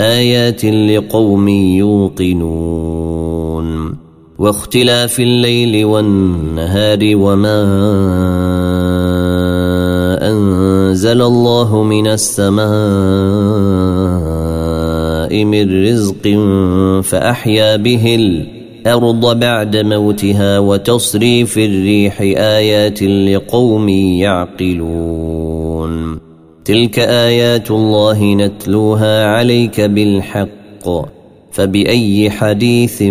آيات لقوم يوقنون. واختلاف الليل والنهار وما أنزل الله من السماء من رزق فأحيا به الأرض بعد موتها وتصريف الريح آيات لقوم يعقلون. تلك آيات الله نتلوها عليك بالحق. فبأي حديث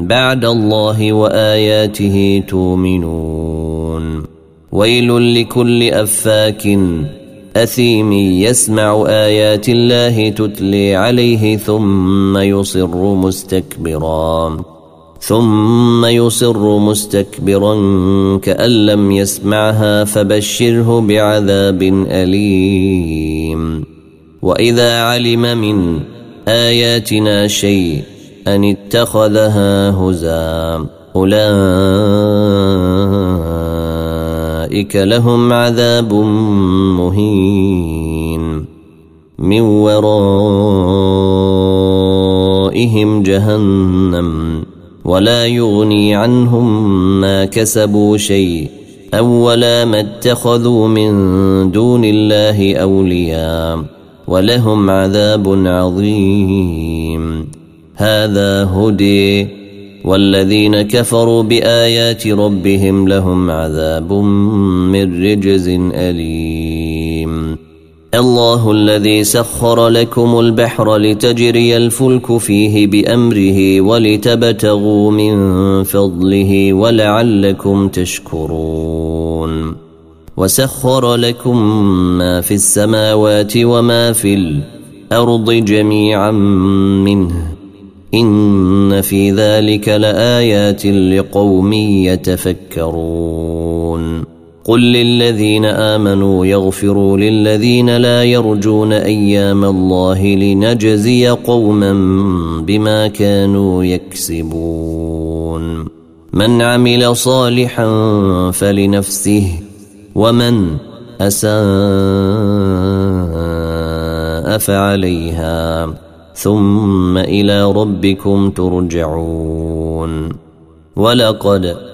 بعد الله وآياته تؤمنون؟ ويل لكل أفاك أثيم يسمع آيات الله تتلي عليه ثم يصر مستكبرا. ثم يصر مستكبرا كأن لم يسمعها فبشره بعذاب أليم. وإذا علم من آياتنا شيء أن اتخذها هزا أولئك لهم عذاب مهين. من ورائهم جهنم. ولا يغني عنهم ما كسبوا شيء. أو ولا ما اتخذوا من دون الله أولياء ولهم عذاب عظيم. هذا هدي. والذين كفروا بآيات ربهم لهم عذاب من رجز أليم. الله الذي سخر لكم البحر لتجري الفلك فيه بأمره ولتبتغوا من فضله ولعلكم تشكرون. وسخر لكم ما في السماوات وما في الأرض جميعا منه. إن في ذلك لآيات لقوم يتفكرون. قل للذين آمنوا يغفروا للذين لا يرجون أيام الله لنجزي قوما بما كانوا يكسبون. من عمل صالحا فلنفسه ومن أساء فعليها ثم إلى ربكم ترجعون. ولقد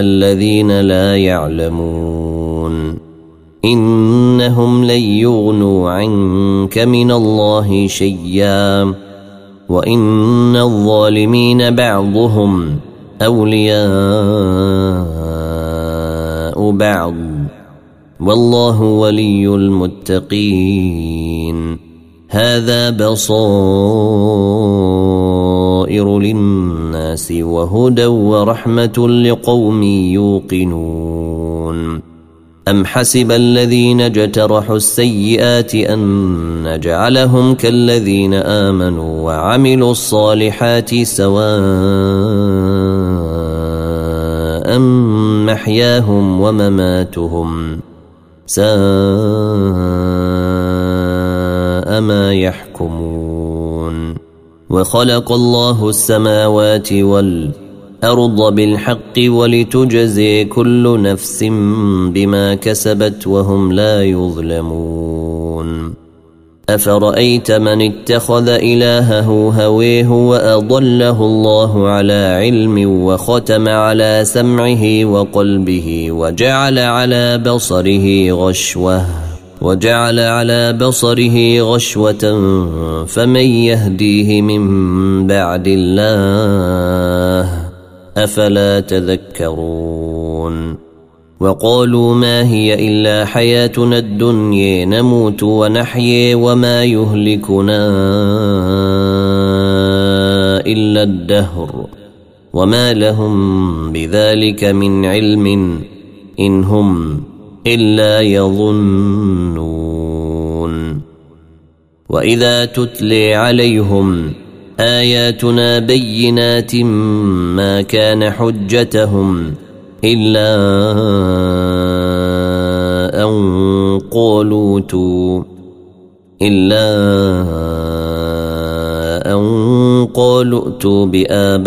الذين لا يعلمون. إنهم لن يغنوا عنك من الله شيئا. وإن الظالمين بعضهم أولياء بعض. والله ولي المتقين. هذا بصائر. للناس وهدى ورحمة لقوم يوقنون. أم حسب الذين اجترحوا السيئات أن نجعلهم كالذين آمنوا وعملوا الصالحات سواء محياهم ومماتهم ساء ما يحكمون. وخلق الله السماوات والأرض بالحق ولتجزي كل نفس بما كسبت وهم لا يظلمون. أفرأيت من اتخذ إلهه هويه وأضله الله على علم وختم على سمعه وقلبه وجعل على بصره غشوة. وجعل على بصره غشوة فمن يهديه من بعد الله أفلا تذكرون وقالوا ما هي إلا حياتنا الدنيا نموت ونحيي وما يهلكنا إلا الدهر. وما لهم بذلك من علم إن هم إلا يظنون. وإذا تتلي عليهم آياتنا بينات ما كان حجتهم إلا أن قالوا إلا أن قالوا ائتوا بآبائنا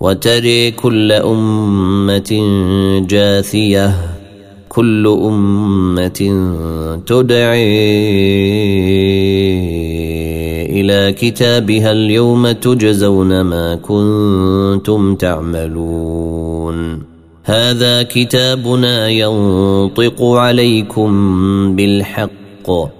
وتري كل أمة جاثية كل أمة تدعي إلى كتابها اليوم تجزون ما كنتم تعملون. هذا كتابنا ينطق عليكم بالحق. الحق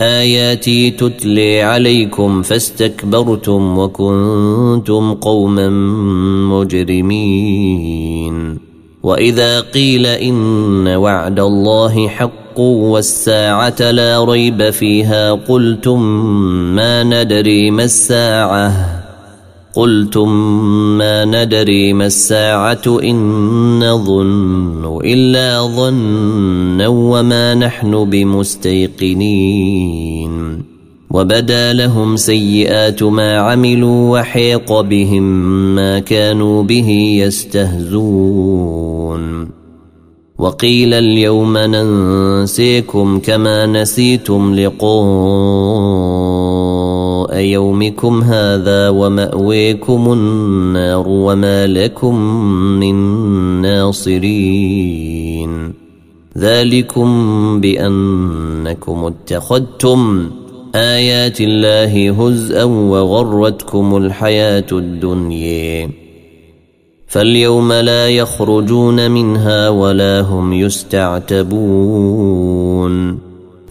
آياتي تتلي عليكم فاستكبرتم وكنتم قوما مجرمين. وإذا قيل إن وعد الله حق والساعة لا ريب فيها قلتم ما ندري ما الساعة. قلتم ما ندري ما الساعة إن نظن إلا ظنا وما نحن بمستيقنين. وبدا لهم سيئات ما عملوا وحيق بهم ما كانوا به يستهزون. وقيل اليوم ننسيكم كما نسيتم لقاء يومكم هذا ومأويكم النار وما لكم من ناصرين. ذلكم بأنكم اتخذتم آيات الله هزءا وغرتكم الحياة الدنيا. فاليوم لا يخرجون منها ولا هم يستعتبون.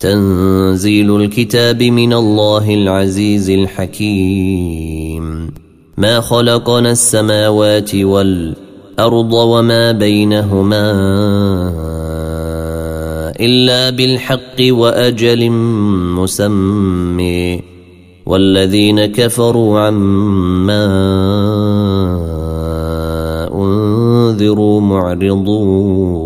تنزيل الكتاب من الله العزيز الحكيم. ما خلقنا السماوات والأرض وما بينهما إلا بالحق وأجل مسمي والذين كفروا عما أنذروا معرضون.